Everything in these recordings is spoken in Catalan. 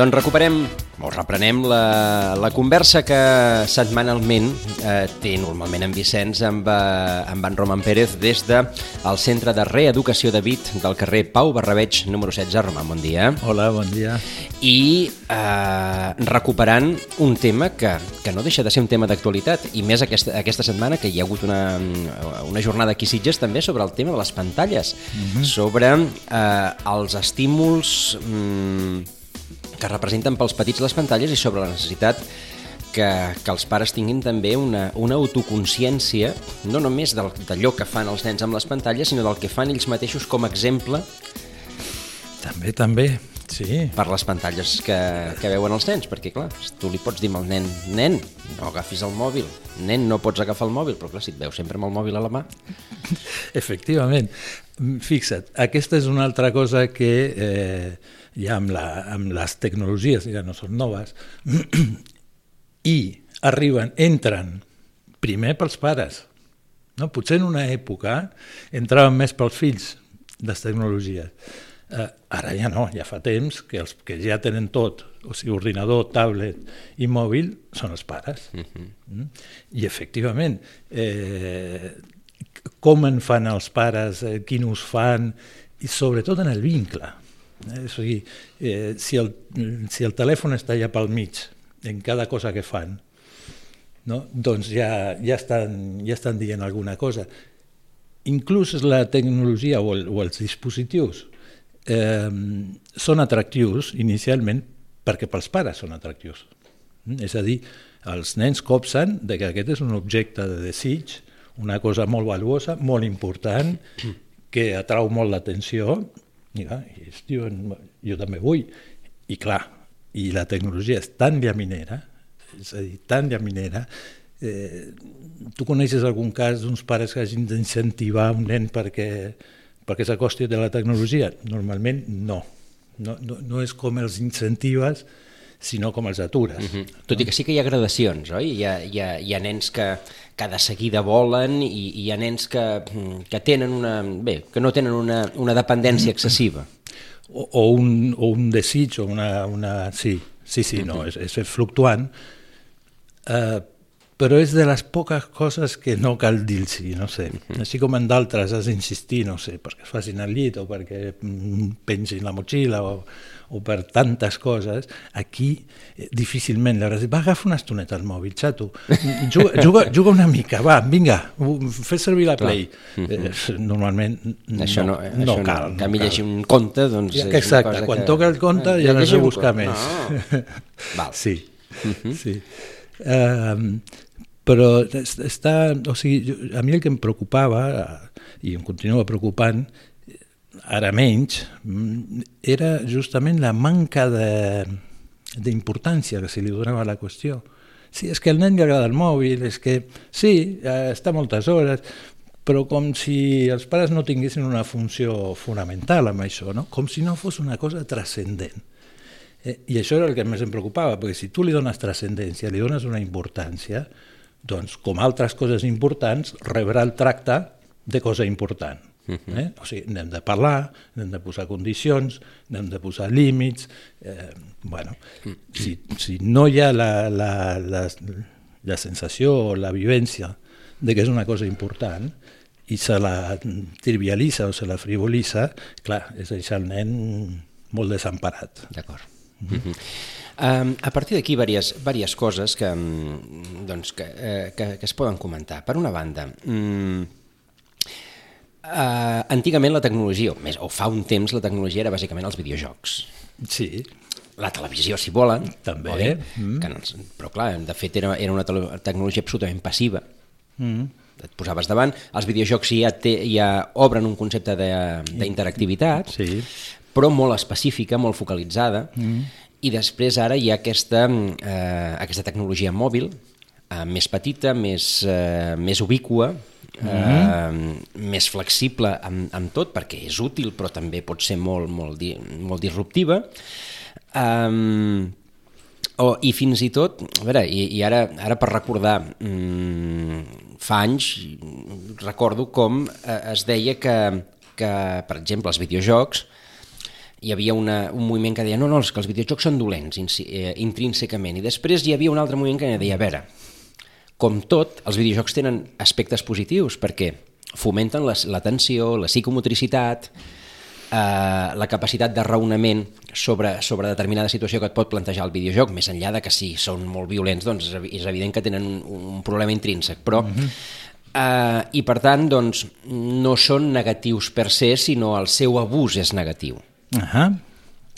Doncs recuperem o reprenem la, la conversa que setmanalment eh, té normalment en Vicenç amb, eh, amb en Roman Pérez des de Centre de Reeducació de Vit del carrer Pau Barrabeig, número 16. Roman, bon dia. Hola, bon dia. I eh, recuperant un tema que, que no deixa de ser un tema d'actualitat, i més aquesta, aquesta setmana que hi ha hagut una, una jornada aquí Sitges també sobre el tema de les pantalles, mm -hmm. sobre eh, els estímuls... Mm, que representen pels petits les pantalles i sobre la necessitat que, que els pares tinguin també una, una autoconsciència, no només d'allò que fan els nens amb les pantalles, sinó del que fan ells mateixos com a exemple també, també, sí. per les pantalles que, que veuen els nens, perquè clar, tu li pots dir al nen, nen, no agafis el mòbil, nen, no pots agafar el mòbil, però clar, si et veus sempre amb el mòbil a la mà... Efectivament. Fixa't, aquesta és una altra cosa que eh, ja amb, la, amb les tecnologies, ja no són noves, i arriben, entren primer pels pares. No? Potser en una època entraven més pels fills, les tecnologies. Eh, ara ja no, ja fa temps que els que ja tenen tot, o sigui, ordinador, tablet i mòbil, són els pares. Uh -huh. mm? I efectivament, eh, com en fan els pares, eh, quin ús fan, i sobretot en el vincle. Eh? O sigui, eh, si, el, si el telèfon està allà pel mig, en cada cosa que fan, no? doncs ja, ja, estan, ja estan dient alguna cosa. Inclús la tecnologia o, el, o els dispositius eh, són atractius inicialment perquè pels pares són atractius. És a dir, els nens copsen de que aquest és un objecte de desig, una cosa molt valuosa, molt important, que atrau molt l'atenció i ells diuen, jo també vull. I clar, i la tecnologia és tan llaminera, és a dir, tan llaminera, eh, tu coneixes algun cas d'uns pares que hagin d'incentivar un nen perquè, perquè s'acosti de la tecnologia? Normalment no. No, no, no és com els incentives, sinó com els atures. Uh -huh. Tot i que sí que hi ha gradacions, oi? Hi ha, hi ha, hi ha nens que, que de seguida volen i, i hi ha nens que, que tenen una... bé, que no tenen una, una dependència excessiva. O, o, un, o un desig, o una... una sí, sí, sí, no, és, és fluctuant, uh, però és de les poques coses que no cal dir-los, no sé. Així com en d'altres has d'insistir, no sé, perquè es facin el llit o perquè mm, pensin la motxilla o, o per tantes coses, aquí eh, difícilment l'hauràs dit, va, agafa una estoneta al mòbil, xato, juga, juga, juga una mica, va, vinga, fes servir la Play. Eh, normalment això no, no, no això cal. No. En canvi, llegir un conte, doncs... Ja, exacte, quan que... toca el conte ja no has de buscar més. No. Val. Sí, uh -huh. sí. Uh, però està, o sigui, a mi el que em preocupava, i em continua preocupant, ara menys, era justament la manca d'importància que se li donava a la qüestió. Sí, és que al nen li agrada el mòbil, és que sí, eh, està moltes hores, però com si els pares no tinguessin una funció fonamental amb això, no? com si no fos una cosa transcendent. Eh, I això era el que més em preocupava, perquè si tu li dones transcendència, li dones una importància, doncs, com altres coses importants, rebrà el tracte de cosa important. Eh? O sigui, n'hem de parlar, n'hem de posar condicions, n'hem de posar límits... Eh, bueno, si, si no hi ha la, la, la, la sensació o la vivència de que és una cosa important i se la trivialitza o se la frivolitza, clar, és deixar el nen molt desemparat. D'acord. Mm -hmm. Um, a partir d'aquí, diverses, diverses coses que, doncs, que, eh, que, que es poden comentar. Per una banda, mm, Uh, antigament la tecnologia, o, més, o fa un temps la tecnologia era bàsicament els videojocs. Sí. La televisió, si volen. També. Bé, mm. que no, però clar, de fet era, era una tecnologia absolutament passiva. Mm. Et posaves davant, els videojocs ja, té, ja obren un concepte d'interactivitat, sí. Però molt específica, molt focalitzada, mm. i després ara hi ha aquesta, eh, aquesta tecnologia mòbil, eh, més petita, més, eh, més ubicua, mm -hmm. eh, més flexible amb, amb tot, perquè és útil, però també pot ser molt, molt, di, molt disruptiva. Eh, o, I fins i tot, a veure, i, i ara, ara per recordar, mmm, fa anys recordo com eh, es deia que, que, per exemple, els videojocs, hi havia una, un moviment que deia no, no, és que els videojocs són dolents eh, intrínsecament, i després hi havia un altre moviment que deia, a veure, com tot, els videojocs tenen aspectes positius perquè fomenten l'atenció, la, psicomotricitat, eh, la capacitat de raonament sobre, sobre determinada situació que et pot plantejar el videojoc, més enllà de que si són molt violents, doncs és evident que tenen un, un problema intrínsec, però uh -huh. eh, i per tant doncs, no són negatius per se, sinó el seu abús és negatiu. Uh -huh.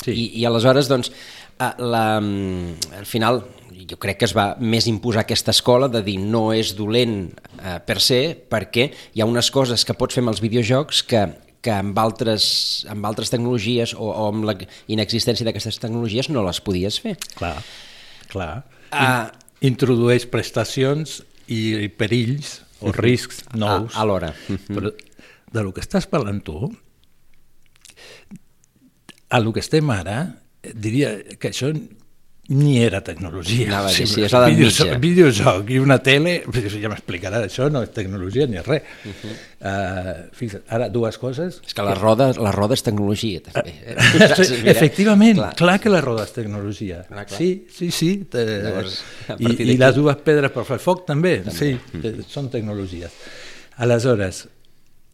sí. I, I aleshores, doncs, eh, la, al final jo crec que es va més imposar aquesta escola de dir no és dolent eh, per se perquè hi ha unes coses que pots fer amb els videojocs que, que amb altres, amb altres tecnologies o, o amb la inexistència d'aquestes tecnologies no les podies fer. Clar, clar. Uh, Introdueix prestacions i perills o riscs nous. A, alhora. Però de lo que estàs parlant tu, a lo que estem ara, diria que això ni era tecnologia. Anava a dir, sí, és l'edat mitja. Videojoc i una tele, ja m'explicarà, això no és tecnologia ni res. Uh -huh. uh, fixa't, ara dues coses... És que la roda, la roda és tecnologia, també. Eh? Efectivament, clar. clar que la roda és tecnologia. Clar, clar. Sí, sí, sí. Te... Llavors, I, I les dues pedres per fer foc també, també. sí, mm. són tecnologies. Aleshores,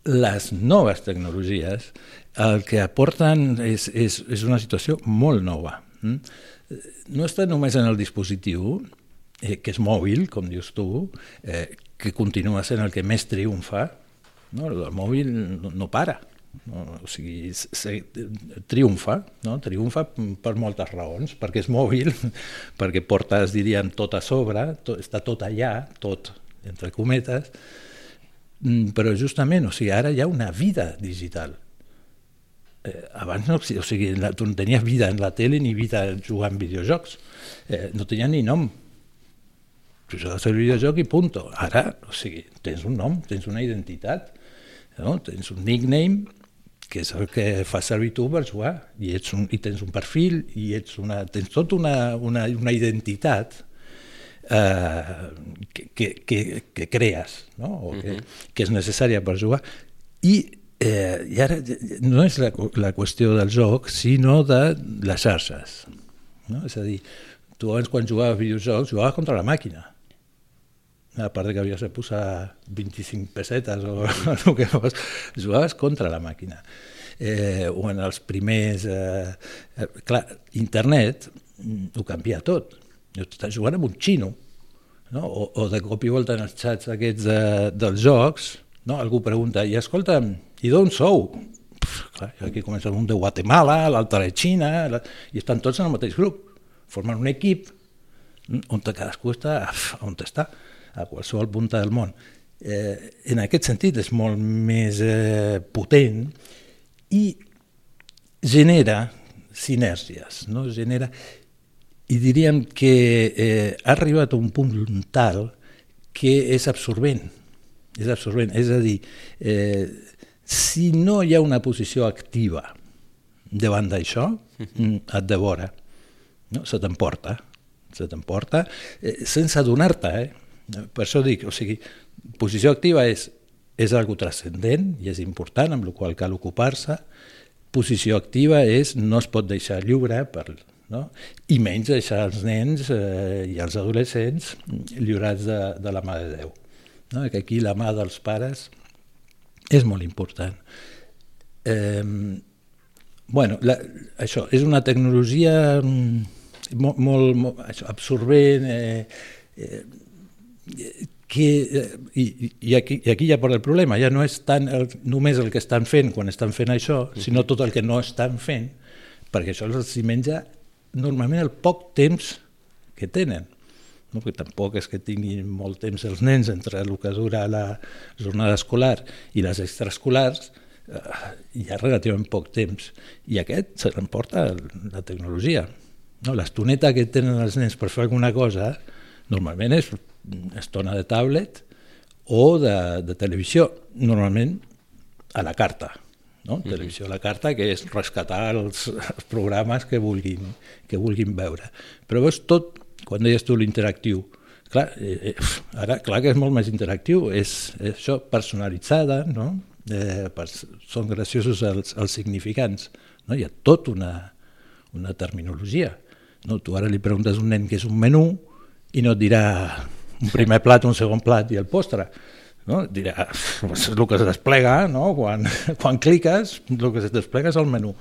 les noves tecnologies el que aporten és, és, és una situació molt nova. Mm? no està només en el dispositiu, eh, que és mòbil, com dius tu, eh, que continua sent el que més triomfa, no? el mòbil no, no para, no? o sigui, se, triomfa, no? triomfa per moltes raons, perquè és mòbil, perquè portes, diríem, tot a sobre, tot, està tot allà, tot, entre cometes, mm, però justament, o sigui, ara hi ha una vida digital, eh, abans no, o sigui, la, tu no tenies vida en la tele ni vida jugant videojocs, eh, no tenia ni nom. Tu jugues el videojoc i punto. Ara, o sigui, tens un nom, tens una identitat, no? tens un nickname, que és el que fa servir tu per jugar, i, ets un, i tens un perfil, i ets una, tens tota una, una, una identitat eh, que, que, que, que crees, no? o que, uh -huh. que és necessària per jugar, i Eh, I ara no és la, la qüestió del joc, sinó de les xarxes. No? És a dir, tu abans quan jugaves videojocs jugaves contra la màquina. A part de que havies de posar 25 pessetes o el que fos, jugaves contra la màquina. Eh, o en els primers... Eh, eh, clar, internet mm, ho canvia tot. Estàs jugant amb un xino, no? o, o de cop i volta en els xats aquests de, dels jocs, no? algú pregunta, i escolta, i d'on sou? Pff, clar, aquí comença un de Guatemala, l'altre de Xina, la... i estan tots en el mateix grup. Formen un equip on cadascú està on està, a qualsevol punta del món. Eh, en aquest sentit és molt més eh, potent i genera sinergies, no? genera i diríem que eh, ha arribat a un punt tal que és absorbent, és absorbent, és a dir, eh, si no hi ha una posició activa davant d'això, mm, et devora, no? se t'emporta, se t'emporta, eh, sense adonar-te, eh? per això dic, o sigui, posició activa és, és algo transcendent i és important, amb la qual cal ocupar-se, posició activa és no es pot deixar lliure per, no? i menys deixar els nens eh, i els adolescents lliurats de, de la mà de Déu. No? Que aquí la mà dels pares és molt important. Eh, bueno, la, això, és una tecnologia mm, molt, molt, molt això, absorbent, eh, eh, que, eh, i, i, aquí, i aquí ja porta el problema, ja no és tant el, només el que estan fent quan estan fent això, sinó tot el que no estan fent, perquè això els menja normalment el poc temps que tenen no? perquè tampoc és que tinguin molt temps els nens entre el que dura la jornada escolar i les extraescolars, eh, hi ha relativament poc temps. I aquest se l'emporta la tecnologia. No? L'estoneta que tenen els nens per fer alguna cosa normalment és estona de tablet o de, de televisió, normalment a la carta. No? Televisió a la carta, que és rescatar els, els programes que vulguin, que vulguin veure. Però veus tot, quan deies tu l'interactiu, clar, eh, eh, ara clar que és molt més interactiu, és, és això personalitzada, no? eh, per, són graciosos els, els significants. No? Hi ha tot una, una terminologia. No? Tu ara li preguntes a un nen què és un menú i no et dirà un primer plat, un segon plat i el postre no? dirà, és el que es desplega no? quan, quan cliques, el que es desplega és el menú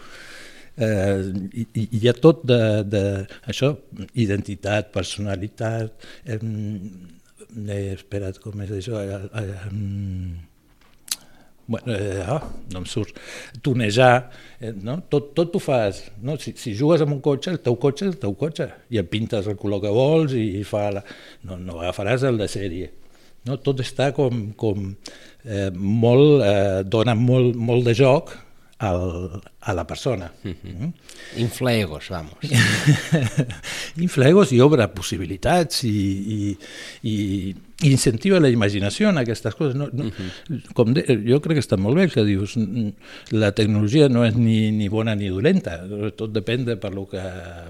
eh, i, i hi ha tot de, de això, identitat, personalitat eh, eh, espera't, com és això eh, eh, bueno, eh, oh, no em surt, tonejar, eh, no? tot, tot ho fas. No? Si, si jugues amb un cotxe, el teu cotxe és el teu cotxe, i et pintes el color que vols i, i fa la... no, no agafaràs el de sèrie. No? Tot està com, com eh, molt, eh, dona molt, molt de joc al, a la persona. Mm -hmm. Inflaegos, vamos. Inflaegos i obre possibilitats i, i, i incentiva la imaginació en aquestes coses. No, no, mm -hmm. com de, jo crec que està molt bé que dius la tecnologia no és ni, ni bona ni dolenta, tot depèn de per lo que,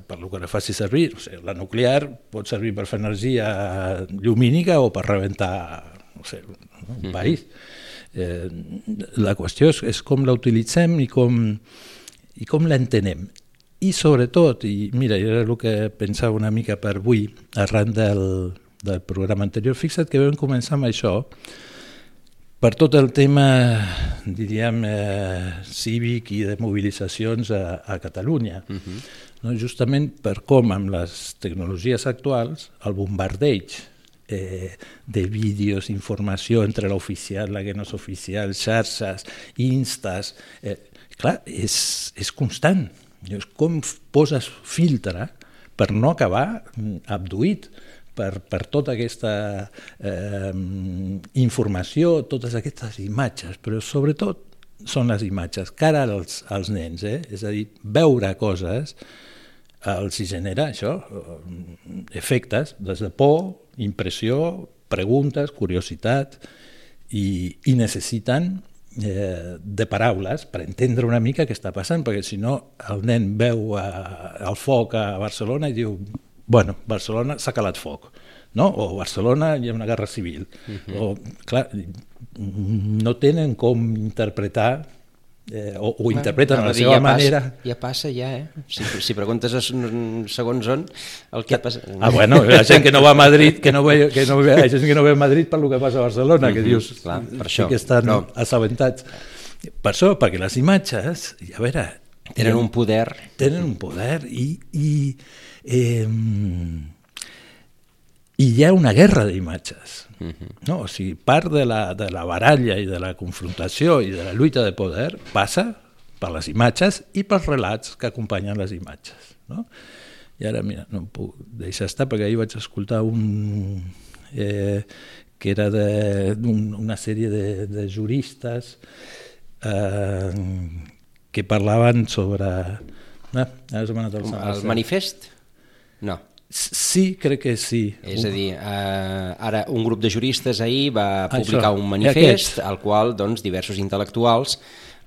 per lo que la faci servir. O sigui, la nuclear pot servir per fer energia llumínica o per rebentar no sé, un país. Mm -hmm Eh, la qüestió és, és com la utilitzem i com, i com l'entenem. I sobretot, i mira, era el que pensava una mica per avui, arran del, del programa anterior, fixa't que vam començar amb això, per tot el tema, diríem, eh, cívic i de mobilitzacions a, a Catalunya. Uh -huh. no? Justament per com amb les tecnologies actuals el bombardeig eh, de vídeos, informació entre l'oficial, la que no és oficial, xarxes, instes... Eh, clar, és, és constant. És com poses filtre per no acabar abduït per, per tota aquesta eh, informació, totes aquestes imatges, però sobretot són les imatges, cara als, als nens, eh? és a dir, veure coses els genera això, efectes, des de por, impressió, preguntes, curiositat, i, i necessiten eh, de paraules per entendre una mica què està passant, perquè si no el nen veu a, el foc a Barcelona i diu, bueno, Barcelona s'ha calat foc, no? o Barcelona hi ha una guerra civil, uh mhm. -huh. o, clar, no tenen com interpretar eh, o, ho interpreten a la seva ja manera. Passa, ja passa, ja, eh? Si, si preguntes a segons on, el que passa... Ah, bueno, la gent que no va a Madrid, que no ve, que no ve, gent que no ve a Madrid per lo que passa a Barcelona, que mhm, dius, Clar, per això, que estan no. assabentats. Per això, perquè les imatges, a veure... Tenen un poder. Tenen un poder i... i eh, i hi ha una guerra d'imatges. Uh -huh. no? O sigui, part de la, de la baralla i de la confrontació i de la lluita de poder passa per les imatges i pels relats que acompanyen les imatges. No? I ara, mira, no em puc deixar estar perquè ahir vaig escoltar un... Eh, que era d'una un, sèrie de, de juristes eh, que parlaven sobre... Ah, ara el, el manifest? No. Sí, crec que sí. És a dir, eh, ara un grup de juristes ahir va publicar Això, un manifest al qual doncs, diversos intel·lectuals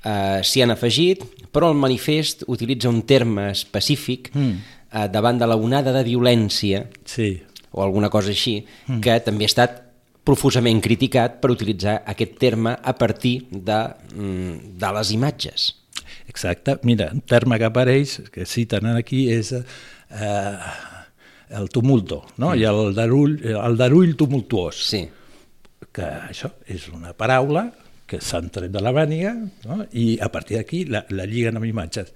eh, s'hi han afegit, però el manifest utilitza un terme específic mm. eh, davant de la onada de violència sí. o alguna cosa així, mm. que també ha estat profusament criticat per utilitzar aquest terme a partir de, mm, de les imatges. Exacte. Mira, un terme que apareix, que citen aquí, és... Eh, el tumulto, no? Mm. i el darull, el darull tumultuós. Sí. Que això és una paraula que s'han tret de la màniga no? i a partir d'aquí la, la lliguen amb imatges.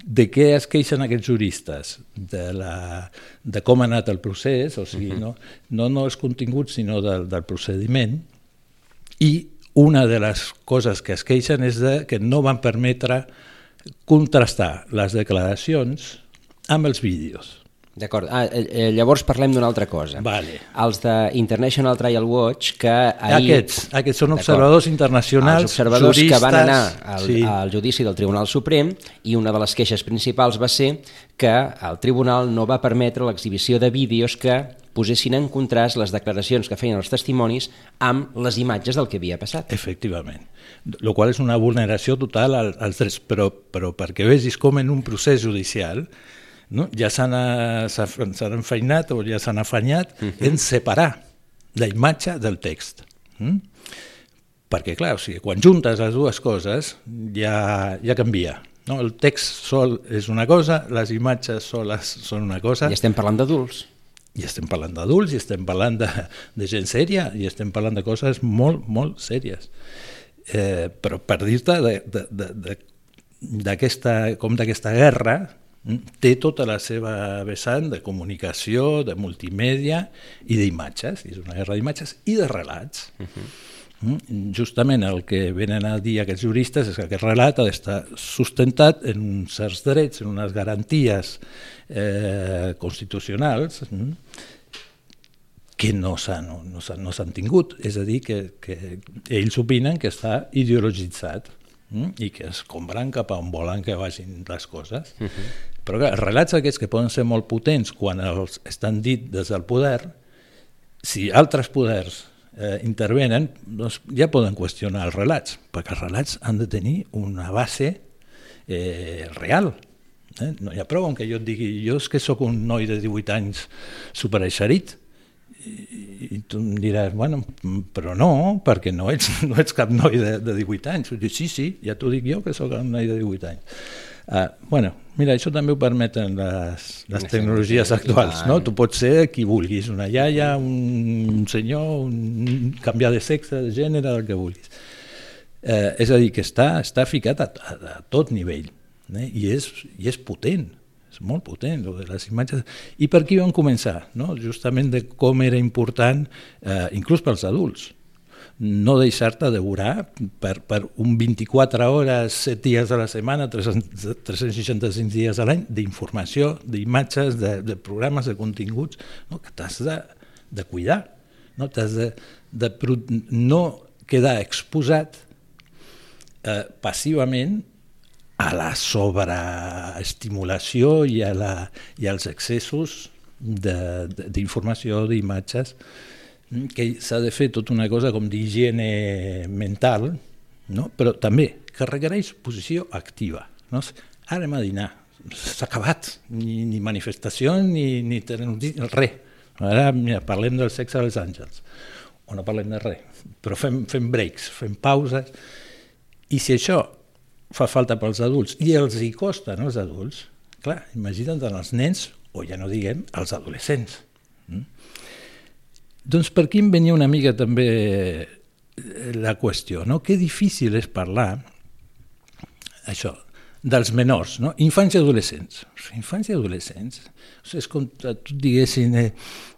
De què es queixen aquests juristes? De, la, de com ha anat el procés, o sigui, uh -huh. no, no, no els continguts, sinó del, del procediment, i una de les coses que es queixen és de que no van permetre contrastar les declaracions amb els vídeos. D'acord. Ah, eh, eh, llavors parlem d'una altra cosa. Vale. Els de International Trial Watch, que ahir... Aquests, aquests són observadors internacionals, Els observadors juristes, que van anar al, sí. al judici del Tribunal Suprem i una de les queixes principals va ser que el Tribunal no va permetre l'exhibició de vídeos que posessin en contrast les declaracions que feien els testimonis amb les imatges del que havia passat. Efectivament. Lo qual és una vulneració total als drets, però, però perquè vegis com en un procés judicial no? ja s'han enfeinat o ja s'han afanyat uh -huh. en separar la imatge del text. Mm? Perquè, clar, o sigui, quan juntes les dues coses ja, ja canvia. No? El text sol és una cosa, les imatges soles són una cosa. I estem parlant d'adults. I estem parlant d'adults, i estem parlant de, de gent sèria, i estem parlant de coses molt, molt sèries. Eh, però per dir-te d'aquesta com d'aquesta guerra té tota la seva vessant de comunicació, de multimèdia i d'imatges, és una guerra d'imatges i de relats. Uh -huh. Justament el que venen a dir aquests juristes és que aquest relat ha d'estar sustentat en uns certs drets, en unes garanties eh, constitucionals que no s'han no, no, no tingut, és a dir, que, que ells opinen que està ideologitzat mm? i que es compren cap a on volen que vagin les coses. Uh -huh. Però clar, els relats aquests que poden ser molt potents quan els estan dit des del poder, si altres poders eh, intervenen, doncs ja poden qüestionar els relats, perquè els relats han de tenir una base eh, real. Eh? No hi ha prou què jo et digui jo és que sóc un noi de 18 anys supereixerit, i, i tu em diràs, bueno, però no, perquè no ets, no ets cap noi de, de 18 anys. Dic, sí, sí, ja t'ho dic jo que sóc un noi de 18 anys. Uh, bueno, mira, això també ho permeten les, les tecnologies actuals, no? Tu pots ser qui vulguis, una iaia, un senyor, un, canviar de sexe, de gènere, el que vulguis. Uh, és a dir, que està, està ficat a, a, a tot nivell eh? I, és, i és potent és molt potent, lo de les imatges. I per aquí vam començar, no? justament de com era important, eh, inclús pels adults, no deixar-te devorar per, per un 24 hores, 7 dies a la setmana, 365 dies a l'any, d'informació, d'imatges, de, de programes, de continguts, no? que t'has de, de cuidar, no? t'has de, de no quedar exposat eh, passivament a la sobreestimulació i, a la, i als excessos d'informació, d'imatges, que s'ha de fer tota una cosa com d'higiene mental, no? però també que requereix posició activa. No? Ara anem a dinar, s'ha acabat, ni, ni manifestació ni, ni res. Ara mira, parlem del sexe dels àngels, o no parlem de res, però fem, fem breaks, fem pauses, i si això fa falta pels adults i els hi costa als adults, clar, imagina't els nens, o ja no diguem, els adolescents. Mm? Doncs per aquí em venia una mica també eh, la qüestió, no? Que difícil és parlar això, dels menors, no? infants i adolescents. Infants i adolescents, o sigui, és com tu diguessin eh,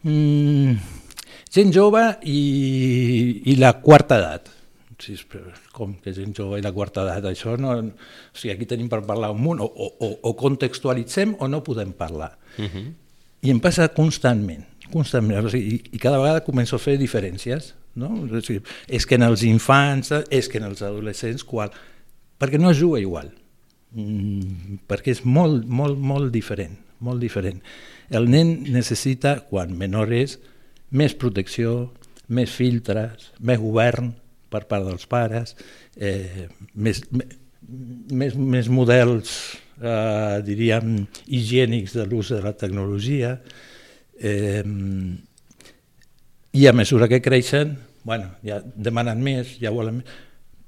mm, gent jove i, i la quarta edat sí, com que gent jove i la quarta edat, això no... O sigui, aquí tenim per parlar un munt, o, o, o contextualitzem o no podem parlar. Uh -huh. I em passa constantment, constantment, o sigui, i, cada vegada començo a fer diferències, no? O sigui, és que en els infants, és que en els adolescents, qual... perquè no es juga igual, mm, perquè és molt, molt, molt diferent, molt diferent. El nen necessita, quan menor és, més protecció, més filtres, més govern, per part dels pares, eh, més, més, més models, eh, diríem, higiènics de l'ús de la tecnologia, eh, i a mesura que creixen, bueno, ja demanen més, ja volen més,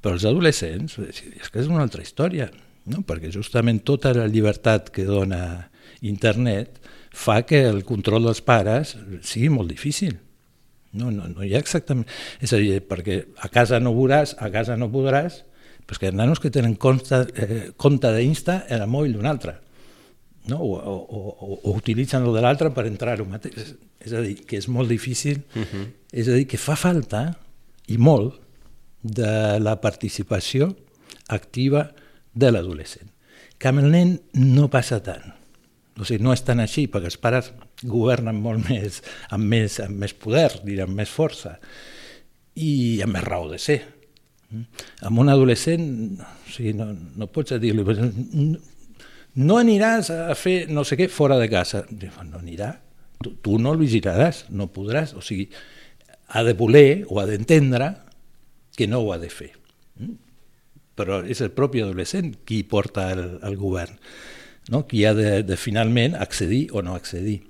però els adolescents, és que és una altra història, no? perquè justament tota la llibertat que dona internet fa que el control dels pares sigui molt difícil. No, no, no hi ha exactament... És a dir, perquè a casa no veuràs, a casa no podràs, però que hi ha nanos que tenen compte, eh, compte d'Insta en el mòbil d'un altre, no? o, o, o, o utilitzen el de l'altre per entrar-ho mateix. És, és a dir, que és molt difícil, uh mhm. -huh. és a dir, que fa falta, i molt, de la participació activa de l'adolescent. Que amb el nen no passa tant. O sigui, no és tan així, perquè els pares governen molt més, amb més, amb més poder, direm, amb més força, i amb més raó de ser. Amb un adolescent, o sigui, no, no pots dir-li, no aniràs a fer no sé què fora de casa. No anirà, tu, tu no el vigilaràs, no podràs, o sigui, ha de voler o ha d'entendre que no ho ha de fer. Mm? Però és el propi adolescent qui porta el, el govern, no? qui ha de, de finalment accedir o no accedir.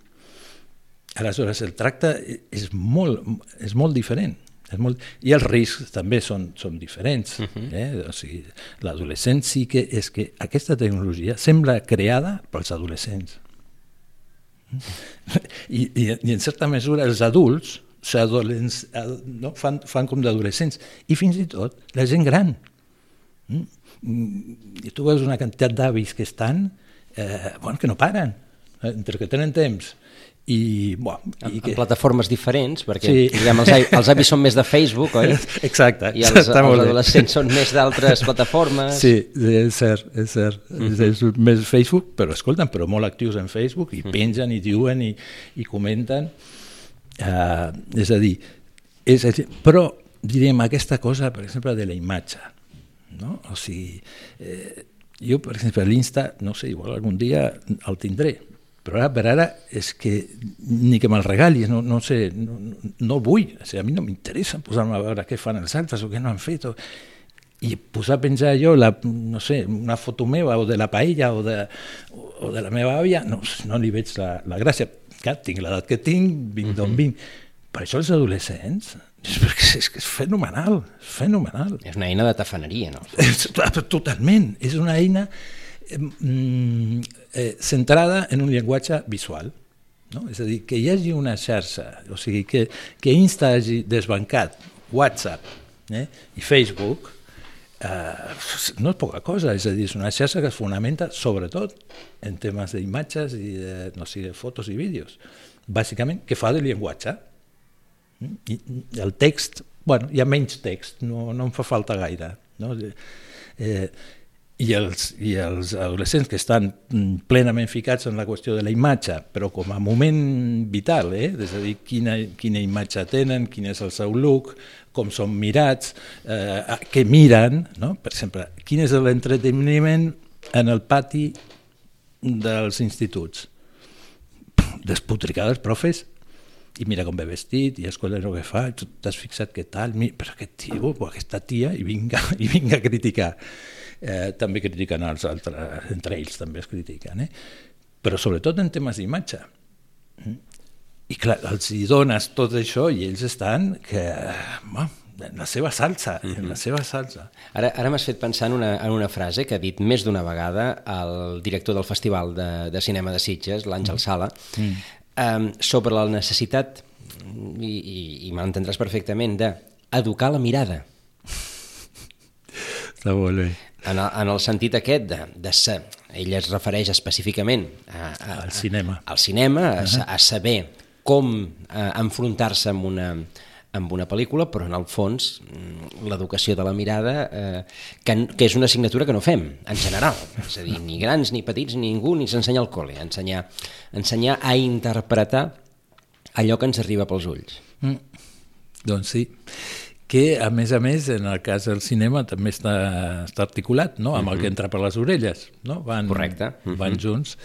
Aleshores, el tracte és molt, és molt diferent. És molt... I els riscs també són, són diferents. Uh -huh. eh? o sigui, L'adolescent sí que és que aquesta tecnologia sembla creada pels adolescents. I, i, i en certa mesura els adults no? fan, fan com d'adolescents i fins i tot la gent gran. Mm? I tu veus una quantitat d'avis que estan, eh, bueno, que no paren, eh, entre que tenen temps i, bo, i que... en plataformes diferents perquè sí. diguem, els, els avis són més de Facebook oi? exacte, i els, els adolescents són més d'altres plataformes sí, és cert, és cert uh -huh. és més Facebook, però escolten però molt actius en Facebook i -huh. pengen i diuen i, i comenten uh, és a dir és, però diríem aquesta cosa per exemple de la imatge no? o sigui eh, jo per exemple l'Insta no sé, igual algun dia el tindré però ara per ara és que ni que me'l regalis, no, no sé, no, no el vull, o sigui, a mi no m'interessa posar-me a veure què fan els altres o què no han fet, o... i posar a penjar jo, la, no sé, una foto meva o de la paella o de, o de la meva àvia, no, no li veig la, la gràcia. Clar, tinc l'edat que tinc, vinc d'on vinc. Per això els adolescents, és, és, és fenomenal, és fenomenal. És una eina de tafaneria, no? Totalment, és una eina eh, centrada en un llenguatge visual. No? És a dir, que hi hagi una xarxa, o sigui, que, que Insta hagi desbancat WhatsApp eh, i Facebook, eh, no és poca cosa, és a dir, és una xarxa que es fonamenta sobretot en temes d'imatges i de, no sé, de fotos i vídeos. Bàsicament, que fa de llenguatge. Mm? I el text, bueno, hi ha menys text, no, no em fa falta gaire. No? Eh, i els, i els adolescents que estan mm, plenament ficats en la qüestió de la imatge, però com a moment vital, eh? és a dir, quina, quina imatge tenen, quin és el seu look, com són mirats, eh, què miren, no? per exemple, quin és l'entreteniment en el pati dels instituts. Despotricar els profes i mira com ve vestit, i escolta el que fa, tu t'has fixat què tal, però aquest tio, aquesta tia, i vinga, i vinga a criticar eh, també critiquen els altres, entre ells també es critiquen, eh? però sobretot en temes d'imatge. Mm? I clar, els hi dones tot això i ells estan que, bueno, en la seva salsa, mm -hmm. en la seva salsa. Ara, ara m'has fet pensar en una, en una frase que ha dit més d'una vegada el director del Festival de, de Cinema de Sitges, l'Àngel mm. Sala, mm. eh, sobre la necessitat, i, i, i m'entendràs perfectament, d'educar la mirada. Està molt bé en el, en el sentit aquest de, de ser, ell es refereix específicament a, a, al cinema, al cinema a, uh -huh. a saber com a, enfrontar-se amb una, amb una pel·lícula, però en el fons mm, l'educació de la mirada, eh, que, que és una assignatura que no fem, en general. És a dir, ni grans, ni petits, ni ningú, ni s'ensenya al col·le. Ensenyar, ensenyar a interpretar allò que ens arriba pels ulls. Mm. Doncs sí que a més a més en el cas del cinema també està, està articulat no? amb uh -huh. el que entra per les orelles no? van, Correcte. -huh. van junts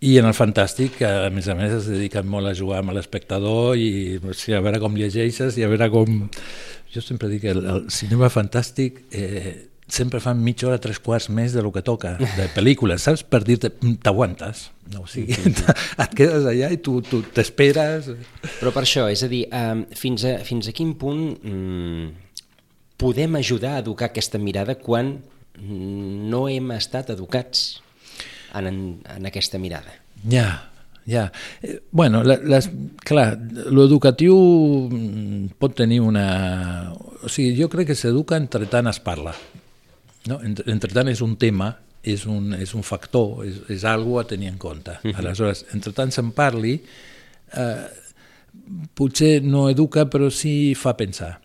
i en el Fantàstic, a més a més, es dediquen molt a jugar amb l'espectador i o sigui, a veure com llegeixes i a veure com... Jo sempre dic que el, el cinema fantàstic eh, sempre fan mitja hora, tres quarts més de lo que toca, de pel·lícules, saps? Per dir-te, mm, t'aguantes. No? O sigui, et quedes allà i tu t'esperes... Però per això, és a dir, um, fins, a, fins a quin punt um, podem ajudar a educar aquesta mirada quan no hem estat educats en, en, en aquesta mirada? Ja, ja. Eh, bueno, la, les, clar, l'educatiu mm, pot tenir una... O sigui, jo crec que s'educa entre tant es parla. No? Entre, entre tant, és un tema, és un, és un factor, és, és algo a tenir en compte. Uh mhm. -huh. Aleshores, entre tant se'n parli, eh, potser no educa, però sí fa pensar.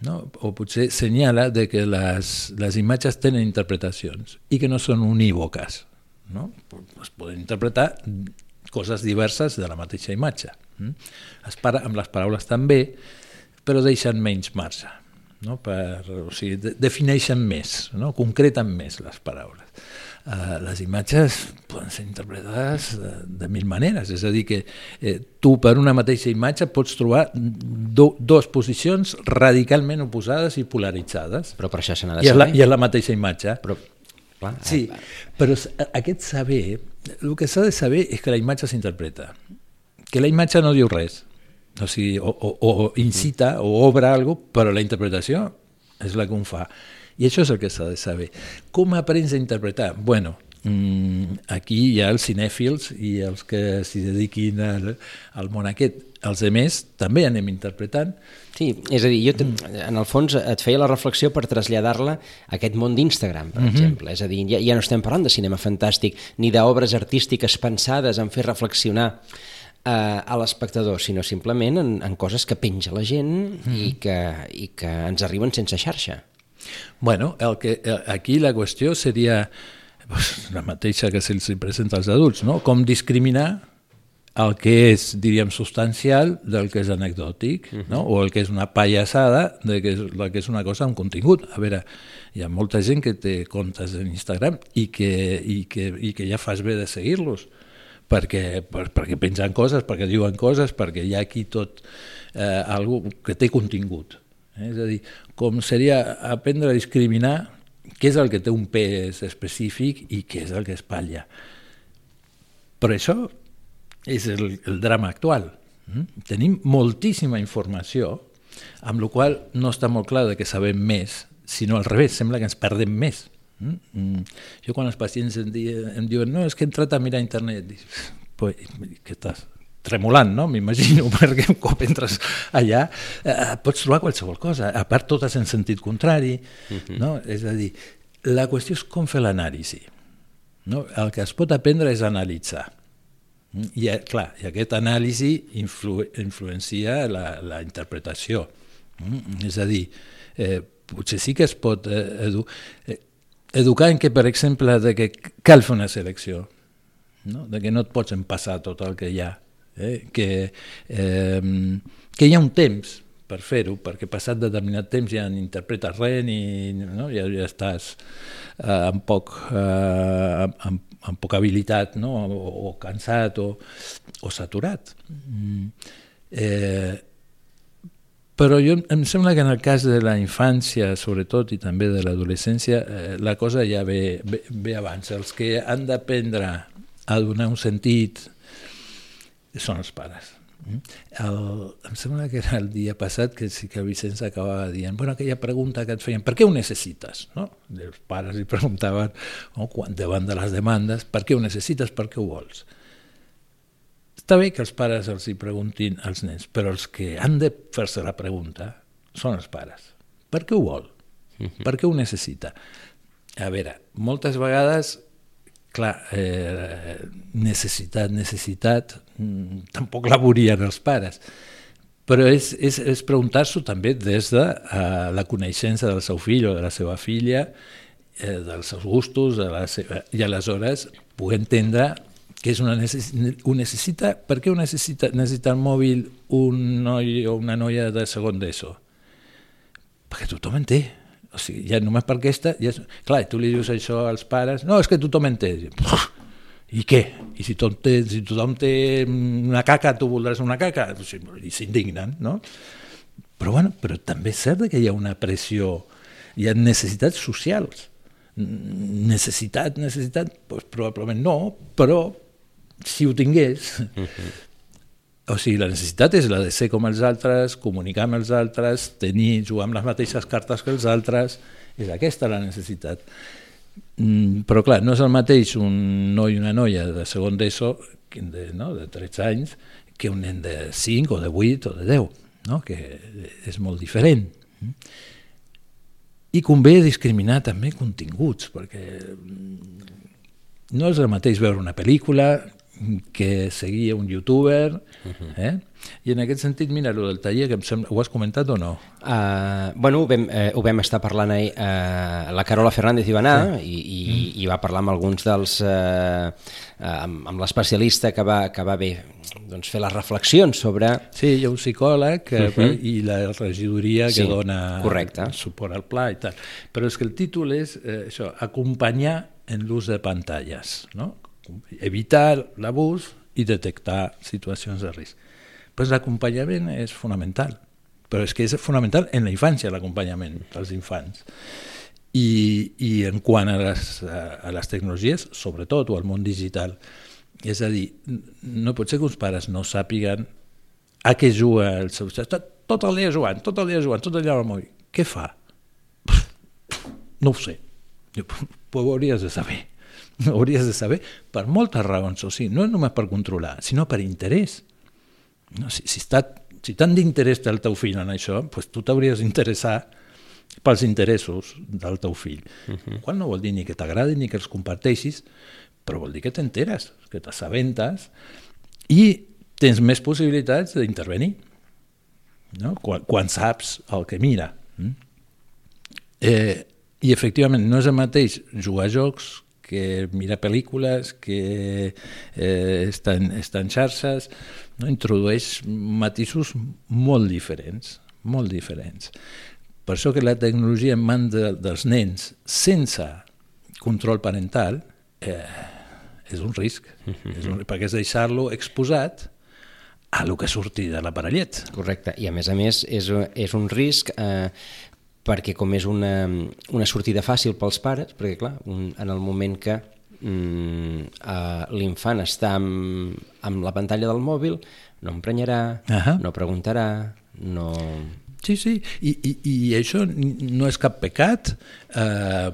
No? O potser senyala de que les, les imatges tenen interpretacions i que no són unívoques. No? Es poden interpretar coses diverses de la mateixa imatge. Mm? Es para amb les paraules també, però deixen menys marge no? per, o sigui, de, defineixen més, no? concreten més les paraules. eh, les imatges poden ser interpretades de, de mil maneres, és a dir, que eh, tu per una mateixa imatge pots trobar do, dos posicions radicalment oposades i polaritzades. Però per això se n'ha de I és, la, saber. I és la mateixa imatge. Però, clar, Sí, eh, però aquest saber, el que s'ha de saber és que la imatge s'interpreta, que la imatge no diu res, o sigui, o, o, o incita o obre alguna cosa, però la interpretació és la que un fa. I això és el que s'ha de saber. Com aprens a interpretar? Bueno, mm, aquí hi ha els cinèfils i els que s'hi dediquin al, al món aquest. Els altres també anem interpretant, Sí, és a dir, jo en el fons et feia la reflexió per traslladar-la a aquest món d'Instagram, per exemple. És a dir, ja, ja no estem parlant de cinema fantàstic ni d'obres artístiques pensades en fer reflexionar eh, a l'espectador, sinó simplement en, en coses que penja la gent i, que, i que ens arriben sense xarxa. Bueno, el que, eh, aquí la qüestió seria pues, la mateixa que se'ls presenta als adults, no? com discriminar el que és, diríem, substancial del que és anecdòtic, no? o el que és una pallassada de que és, la que és una cosa amb contingut. A veure, hi ha molta gent que té comptes en Instagram i que, i que, i que ja fas bé de seguir-los, perquè, per, perquè pengen coses, perquè diuen coses, perquè hi ha aquí tot eh, algo que té contingut. Eh? És a dir, com seria aprendre a discriminar què és el que té un pes específic i què és el que espatlla. Però això és el, el drama actual. Mm? Tenim moltíssima informació, amb la qual no està molt clar de que sabem més, sinó al revés, sembla que ens perdem més. Mm? Mm. Jo quan els pacients em, di, em diuen no, és que he entrat a mirar internet, dic, pues, que estàs tremolant, no? m'imagino, perquè un cop entres allà eh, pots trobar qualsevol cosa, a part totes en sentit contrari, uh -huh. no? és a dir, la qüestió és com fer l'anàlisi. No? El que es pot aprendre és analitzar. I, eh, clar, i aquest anàlisi influ, influencia la, la interpretació. Mm? És a dir, eh, potser sí que es pot eh, eh, educar en que, per exemple, de que cal fer una selecció, no? de que no et pots empassar tot el que hi ha, eh? Que, eh, que hi ha un temps per fer-ho, perquè passat determinat temps ja no interpretes res ni no? ja, ja estàs eh, amb, poc, eh, amb, amb poca habilitat no? o, o cansat o, o saturat. Mm. Eh, però jo, em sembla que en el cas de la infància, sobretot, i també de l'adolescència, eh, la cosa ja ve, ve, ve abans. Els que han d'aprendre a donar un sentit són els pares. El, em sembla que era el dia passat que sí que Vicenç acabava dient bueno, aquella pregunta que et feien, per què ho necessites? No? Els pares li preguntaven no? quan davant de les demandes per què ho necessites, per què ho vols? Està bé que els pares els hi preguntin als nens, però els que han de fer-se la pregunta són els pares. Per què ho vol? Per què ho necessita? A veure, moltes vegades clar, eh, necessitat, necessitat, mm, tampoc la veurien els pares, però és, és, és preguntar-s'ho també des de eh, la coneixença del seu fill o de la seva filla, eh, dels seus gustos, de la seva, i aleshores poder entendre que és una ho necessita, per què ho necessita, necessita el mòbil un noi o una noia de segon d'ESO? Perquè tothom en té. O sigui, ja només per aquesta... Ja és... Clar, tu li dius això als pares, no, és que tothom en té. I què? I si tothom té, si tothom té una caca, tu voldràs una caca? O sigui, I s'indignen, no? Però, bueno, però també és cert que hi ha una pressió, hi ha necessitats socials. Necessitat, necessitat, doncs probablement no, però si ho tingués... Uh -huh. O sigui, la necessitat és la de ser com els altres, comunicar amb els altres, tenir, jugar amb les mateixes cartes que els altres, és aquesta la necessitat. Mm, però clar, no és el mateix un noi i una noia de segon d'ESO, de, no, de 13 anys, que un nen de 5 o de 8 o de 10, no? que és molt diferent. I convé discriminar també continguts, perquè no és el mateix veure una pel·lícula que seguia un youtuber, eh? i en aquest sentit, mira, el del taller, que em sembla, ho has comentat o no? Uh, bueno, ho vam, eh, ho vam estar parlant ahir, uh, la Carola Fernández hi va anar sí. i, i, mm. i va parlar amb alguns dels... Uh, uh, amb, amb l'especialista que va, que va bé doncs, fer les reflexions sobre... Sí, hi ha un psicòleg que, uh -huh. i la regidoria que Sí, dona correcte. suport al pla i tal. Però és que el títol és eh, això, acompanyar en l'ús de pantalles, no? Evitar l'abús i detectar situacions de risc. Pues l'acompanyament és fonamental, però és que és fonamental en la infància l'acompanyament dels infants. I, I en quant a les, a les tecnologies, sobretot, o al món digital, és a dir, no pot ser que uns pares no sàpiguen a què juga el seu... Tot, tot el dia jugant, tot el dia jugant, tot el dia al mòbil. Què fa? No ho sé. Però ho hauries de saber. Hauries de saber per moltes raons, o sigui, no només per controlar, sinó per interès. No, si, si, està, si tant d'interès té el teu fill en això, doncs tu t'hauries d'interessar pels interessos del teu fill. Uh -huh. Qual no vol dir ni que t'agradi ni que els comparteixis, però vol dir que t'enteres, que t'assabentes i tens més possibilitats d'intervenir no? quan, quan saps el que mira. Mm? Eh, I efectivament no és el mateix jugar a jocs que mira pel·lícules, que eh, està, en, està en xarxes, no? introdueix matisos molt diferents, molt diferents. Per això que la tecnologia en mans de, dels nens sense control parental eh, és un risc, -hmm. és un, perquè és deixar-lo exposat a el que surti de l'aparellet. Correcte, i a més a més és, és un risc eh, perquè com és una, una sortida fàcil pels pares, perquè clar, un, en el moment que mm, eh, l'infant està amb, amb la pantalla del mòbil, no emprenyarà, uh -huh. no preguntarà, no... Sí, sí, I, i, i això no és cap pecat. Eh,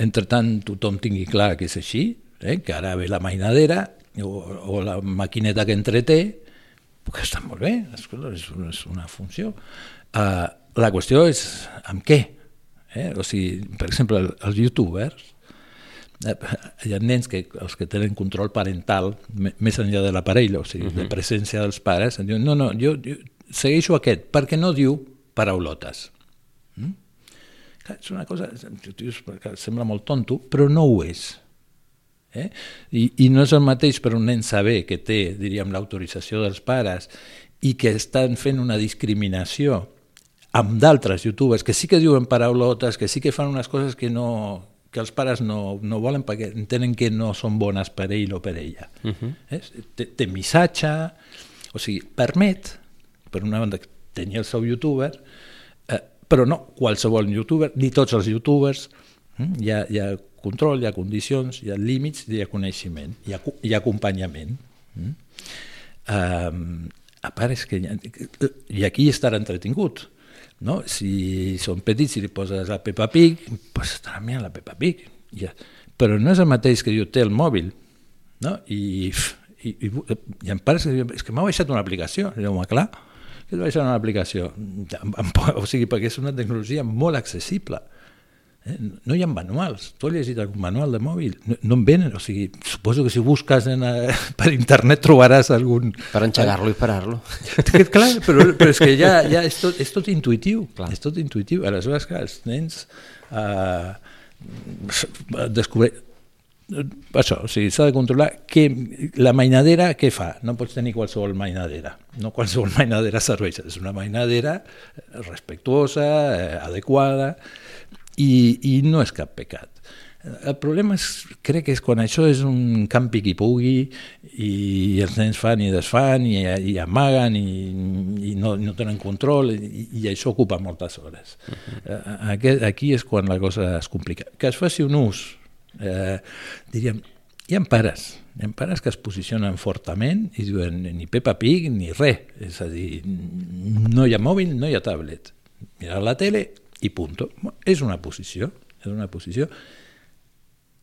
entre tant, tothom tingui clar que és així, eh, que ara ve la mainadera o, o la maquineta que entreté, que està molt bé, és, és una funció. Eh, la qüestió és amb què. Eh? O sigui, per exemple, els youtubers, eh, hi ha nens que els que tenen control parental més enllà de l'aparell, o sigui, uh -huh. de presència dels pares, diuen, no, no, jo, jo segueixo aquest, perquè no diu paraulotes. Mm? És una cosa, que sembla molt tonto, però no ho és. Eh? I, I no és el mateix per un nen saber que té, diríem, l'autorització dels pares i que estan fent una discriminació amb d'altres youtubers que sí que diuen paraulotes, que sí que fan unes coses que no que els pares no, no volen perquè entenen que no són bones per ell o per ella. Uh -huh. eh? té, té missatge, o sigui, permet per una banda, tenia el seu youtuber, eh, però no qualsevol youtuber, ni tots els youtubers, hm? hi, ha, hi ha control, hi ha condicions, hi ha límits, hi ha coneixement, hi ha, hi ha acompanyament. Hm? Um, a part és que ha, i aquí estarà entretingut no? si són petits i li poses la Peppa Pig pues estarà mirant la Peppa Pig ja. però no és el mateix que jo té el mòbil no? i, i, i, i em pare és que m'ha baixat una aplicació i diu, clar, que et baixar una aplicació. O sigui, perquè és una tecnologia molt accessible. Eh? No hi ha manuals. Tu has llegit algun manual de mòbil? No, no en venen. O sigui, suposo que si busques en, eh, per internet trobaràs algun... Per enxegar-lo i parar-lo. Clar, però, però és que ja, ja és, tot, és tot intuïtiu. Clar. És tot intuïtiu. Aleshores, que els nens eh, descobreixen això, o sigui, s'ha de controlar que la mainadera què fa? No pots tenir qualsevol mainadera, no qualsevol mainadera serveix, és una mainadera respectuosa, eh, adequada i, i no és cap pecat. El problema és, crec que és quan això és un campi qui pugui i els nens fan i desfan i, i amaguen i, i no, no tenen control i, i això ocupa moltes hores. Uh -huh. aquí, aquí és quan la cosa es complica. Que es faci un ús eh, diríem, hi ha pares, hi ha pares que es posicionen fortament i diuen ni Peppa Pig ni res, és a dir, no hi ha mòbil, no hi ha tablet, mirar la tele i punt. És una posició, és una posició.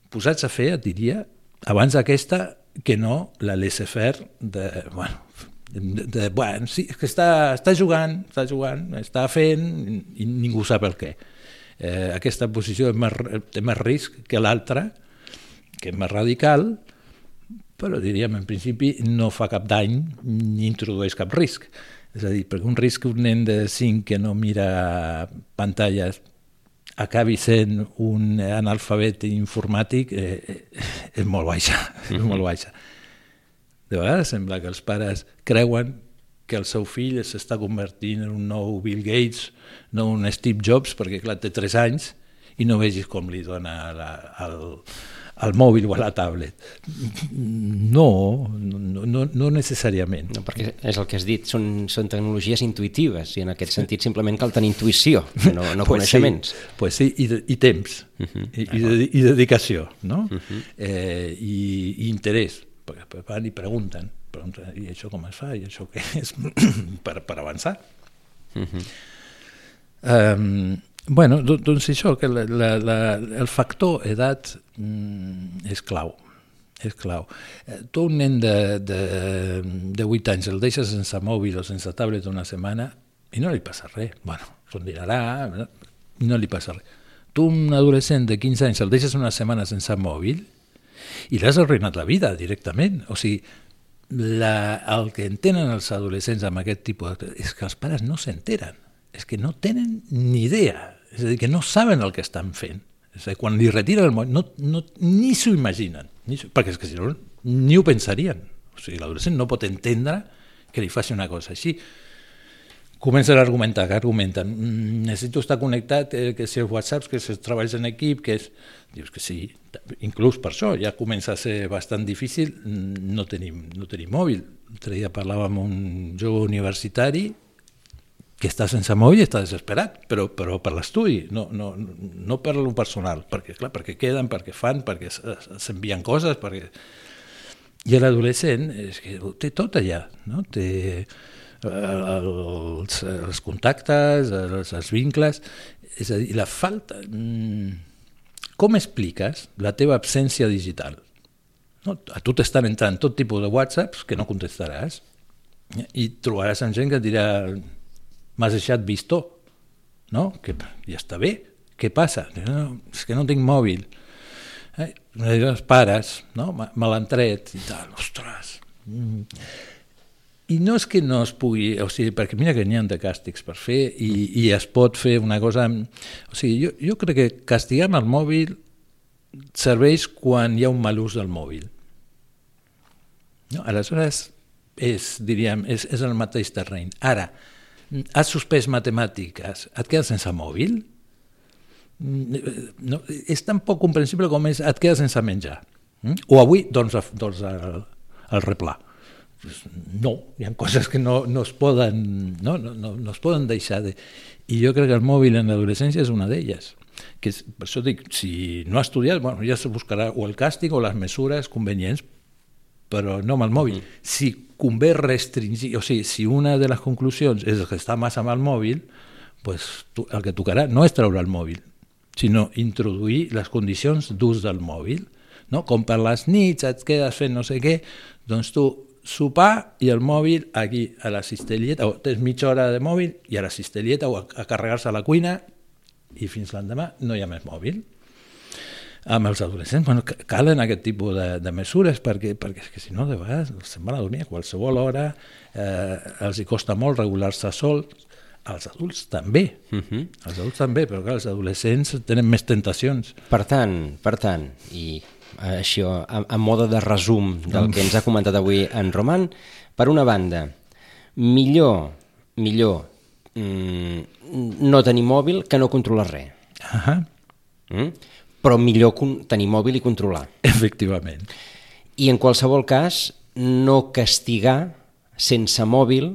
Posats a fer, et diria, abans d'aquesta, que no la laissez-faire de, bueno, de, de, bueno, sí, que està, està jugant, està jugant, està fent i ningú sap el què eh, aquesta posició més, té més risc que l'altra, que és més radical, però diríem, en principi, no fa cap dany ni introdueix cap risc. És a dir, perquè un risc que un nen de 5 que no mira pantalles acabi sent un analfabet informàtic eh, eh, és molt baixa, és molt baixa. De vegades sembla que els pares creuen que el seu fill s'està convertint en un nou Bill Gates, no un Steve Jobs, perquè clar, té 3 anys i no vegis com li dona la, el, al mòbil o a la tablet. No, no, no, no necessàriament. No, perquè és el que has dit, són, són tecnologies intuïtives i en aquest sentit simplement cal tenir intuïció, no, no pues coneixements. Sí, pues sí, i, de- i temps, uh -huh. I, i, de, i dedicació, no? Uh -huh. eh, i, i interès, perquè van i pregunten, pregunten, i això com es fa, i això què és, per, per avançar. Uh -huh. Um, bueno, do- doncs això, que la, la, la, el factor edat mm, és clau. És clau. Eh, Tu un nen de, de, de 8 anys el deixes sense mòbil o sense tablet una setmana i no li passa res. Bueno, se'n dirà, no li passa res. Tu un adolescent de 15 anys el deixes una setmana sense mòbil i l'has arruïnat la vida directament. O sigui, la, el que entenen els adolescents amb aquest tipus de... és que els pares no s'enteren, és que no tenen ni idea, és a dir, que no saben el que estan fent. És a dir, quan li retiren el mòbil, no, no, ni s'ho imaginen, ni perquè és que si no, ni ho pensarien. O sigui, l'adolescent no pot entendre que li faci una cosa així. Comencen a argumentar, que argumenten, "Mm, necessito estar connectat, eh, que si els whatsapps, que si els treballs en equip, que és... Dius que sí, inclús per això ja comença a ser bastant difícil no tenim, no tenim mòbil. L'altre dia parlàvem amb un jove universitari que està sense mòbil i està desesperat, però, però per l'estudi, no, no, no per lo personal, perquè, clar, perquè queden, perquè fan, perquè s'envien coses, perquè... I l'adolescent és que ho té tot allà, no? té eh, els, els contactes, els, els vincles, és a dir, la falta... mm, Com expliques la teva absència digital? No? A tu t'estan entrant tot tipus de whatsapps que no contestaràs i trobaràs amb gent que et dirà m'has deixat visto, no? Que ja està bé, què passa? No, és que no tinc mòbil. Eh? Els pares, no? Me l'han tret i tal, ostres. Mm. I no és que no es pugui, o sigui, perquè mira que n'hi ha de càstigs per fer i, i es pot fer una cosa... amb- O sigui, jo, jo crec que castigar amb el mòbil serveix quan hi ha un mal ús del mòbil. No? Aleshores, és, diríem, és, és el mateix terreny. Ara, has suspès matemàtiques, et quedes sense mòbil? No, és tan poc comprensible com és et quedes sense menjar. Mm? O avui, doncs, a- doncs el, el replà. No, hi ha coses que no, no, es poden, no, no, no, no es poden deixar de... I jo crec que el mòbil en l'adolescència és una d'elles. Que és, per això dic, si no ha estudiat, bueno, ja se buscarà o el càstig o les mesures convenients, però no amb el mòbil. Mm. Si convé restringir, o sigui, si una de les conclusions és que està massa amb el mòbil, pues, tu, el que tocarà no és treure el mòbil, sinó introduir les condicions d'ús del mòbil. No? Com per les nits et quedes fent no sé què, doncs tu sopar i el mòbil aquí a la cistelleta, o tens mitja hora de mòbil i a la cistelleta o a, a carregar-se a la cuina i fins l'endemà no hi ha més mòbil amb els adolescents bueno, ca- calen aquest tipus de, de mesures perquè, perquè és que si no de vegades se'n van a dormir a qualsevol hora eh, els hi costa molt regular-se sols als adults també uh -huh. els adults també, però clar, els adolescents tenen més tentacions Per tant, per tant, i eh, això, a, a mode de resum del que ens ha comentat avui en Roman, per una banda, millor, millor mm, no tenir mòbil que no controlar res. uh -huh. Mm? Però millor tenir mòbil i controlar. efectivament I en qualsevol cas, no castigar sense mòbil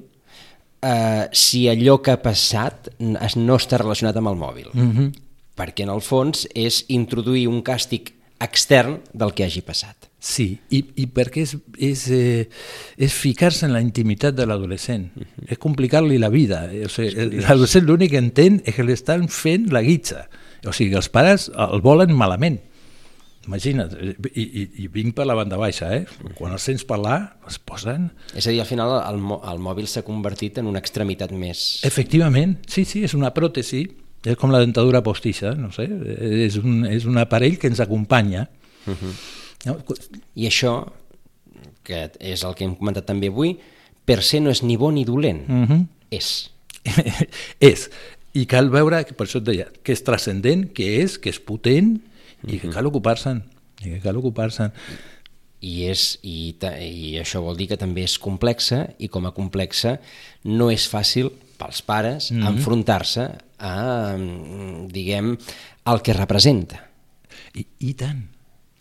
eh, si allò que ha passat no està relacionat amb el mòbil. uh -huh. Perquè en el fons és introduir un càstig extern del que hagi passat. Sí, i, i perquè és, és, eh, és ficar-se en la intimitat de l'adolescent, uh -huh. és complicar-li la vida. O sigui, l'adolescent l'únic que entén és que li estan fent la guitza. O sigui, els pares el volen malament. Imagina't, i, i, i vinc per la banda baixa, eh? Quan els sents parlar, es posen... És a dir, al final el, el mòbil s'ha convertit en una extremitat més... Efectivament, sí, sí, és una pròtesi, és com la dentadura postissa, no sé, és un, és un aparell que ens acompanya. Uh -huh. no? I això, que és el que hem comentat també avui, per ser no és ni bo ni dolent. Uh -huh. És. és, i cal veure, que per això et deia, que és transcendent, que és, que és potent i que cal ocupar-se'n, i que cal ocupar-se'n. I, és, i, ta, I això vol dir que també és complexa i com a complexa no és fàcil pels pares mm -hmm. enfrontar-se a, diguem, el que representa. I, I tant,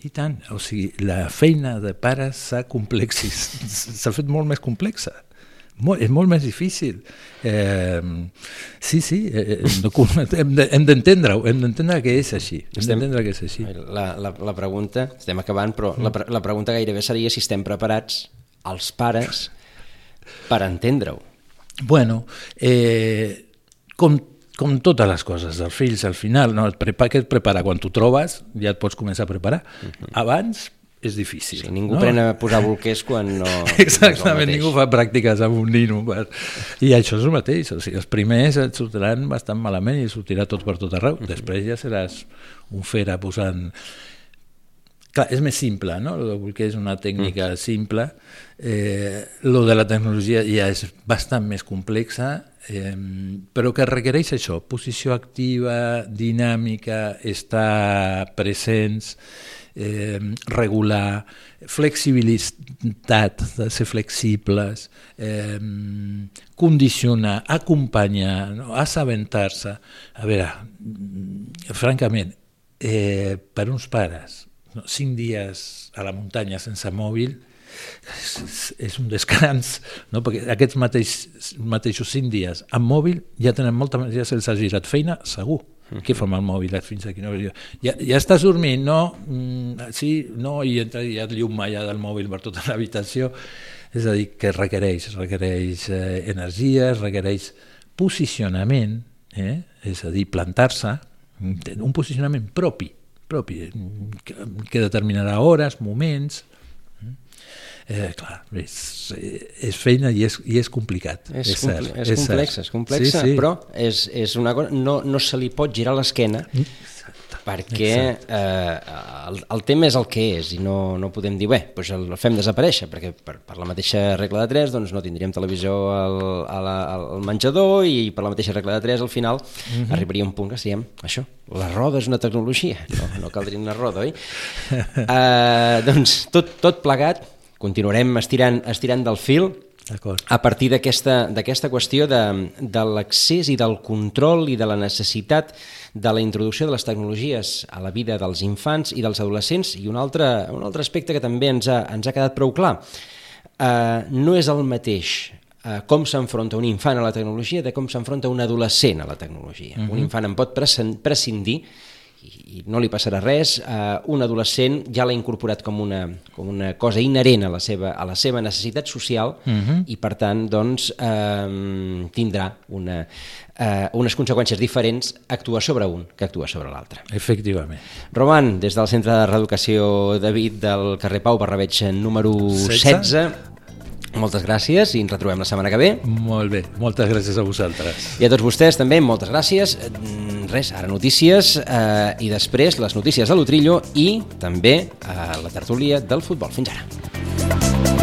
I tant, o sigui, la feina de pares s'ha complexis, s'ha fet molt més complexa. Molt, és molt més difícil. Eh, sí, sí, eh, hem d'entendre-ho, hem d'entendre que és així. Hem d'entendre que és així. La, la, la pregunta, estem acabant, però la, la pregunta gairebé seria si estem preparats, els pares, per entendre-ho. Bueno, eh, com com totes les coses dels fills, al final, no, et prepara, que et prepara quan tu trobes, ja et pots començar a preparar. Uh -huh. Abans és difícil. Sí, ningú no? pren a posar bolquers quan no... Exactament, ningú fa pràctiques amb un nino. Per... I això és el mateix, o sigui, els primers et sortiran bastant malament i sortirà tot per tot arreu. Després ja seràs un fera posant... Clar, és més simple, no? El que és una tècnica mm. simple. Eh, lo de la tecnologia ja és bastant més complexa eh, però que requereix això, posició activa, dinàmica, estar presents, eh, regular, flexibilitat, de ser flexibles, eh, condicionar, acompanyar, no? assabentar-se. A veure, francament, eh, per uns pares, no? cinc dies a la muntanya sense mòbil, és, és un descans, no? perquè aquests mateix, mateixos cinc dies amb mòbil ja tenen molta, ja se'ls ha girat feina, segur. Mm. Què amb el mòbil fins aquí? No? Ja, ja estàs dormint, no? Mm, sí, no, i entra ja et llum ja del mòbil per tota l'habitació. És a dir, que requereix, requereix eh, energia, requereix posicionament, eh? és a dir, plantar-se, un posicionament propi, propi, que, que determinarà hores, moments, eh, clar, és, és feina i és, i és complicat. És, és, cert, és, és complex, cert. és complexa, sí, sí. però és, és una cosa, no, no se li pot girar l'esquena perquè eh, el, el tema és el que és i no, no podem dir, bé, doncs el fem desaparèixer, perquè per, per la mateixa regla de 3 doncs no tindríem televisió al, al, al menjador i per la mateixa regla de 3 al final mhm. -huh. arribaria un punt que seríem això, la roda és una tecnologia, no, no caldria una roda, oi? uh, doncs tot, tot plegat continuarem estirant, estirant del fil a partir d'aquesta qüestió de, de l'accés i del control i de la necessitat de la introducció de les tecnologies a la vida dels infants i dels adolescents i un altre, un altre aspecte que també ens ha, ens ha quedat prou clar. Uh, no és el mateix uh, com s'enfronta un infant a la tecnologia de com s'enfronta un adolescent a la tecnologia. Uh -huh. Un mhm. infant en pot prescindir i, no li passarà res, eh, un adolescent ja l'ha incorporat com una, com una cosa inherent a la seva, a la seva necessitat social uh mhm. -huh. i per tant doncs, eh, tindrà una, eh, unes conseqüències diferents actuar sobre un que actuar sobre l'altre. Efectivament. Roman, des del Centre de Reeducació David del carrer Pau Barrabeig número 16, 16 moltes gràcies i ens retrobem la setmana que ve. Molt bé, moltes gràcies a vosaltres. I a tots vostès també, moltes gràcies. Mm, res, ara notícies eh, i després les notícies de l'Utrillo i també eh, la tertúlia del futbol. Fins ara.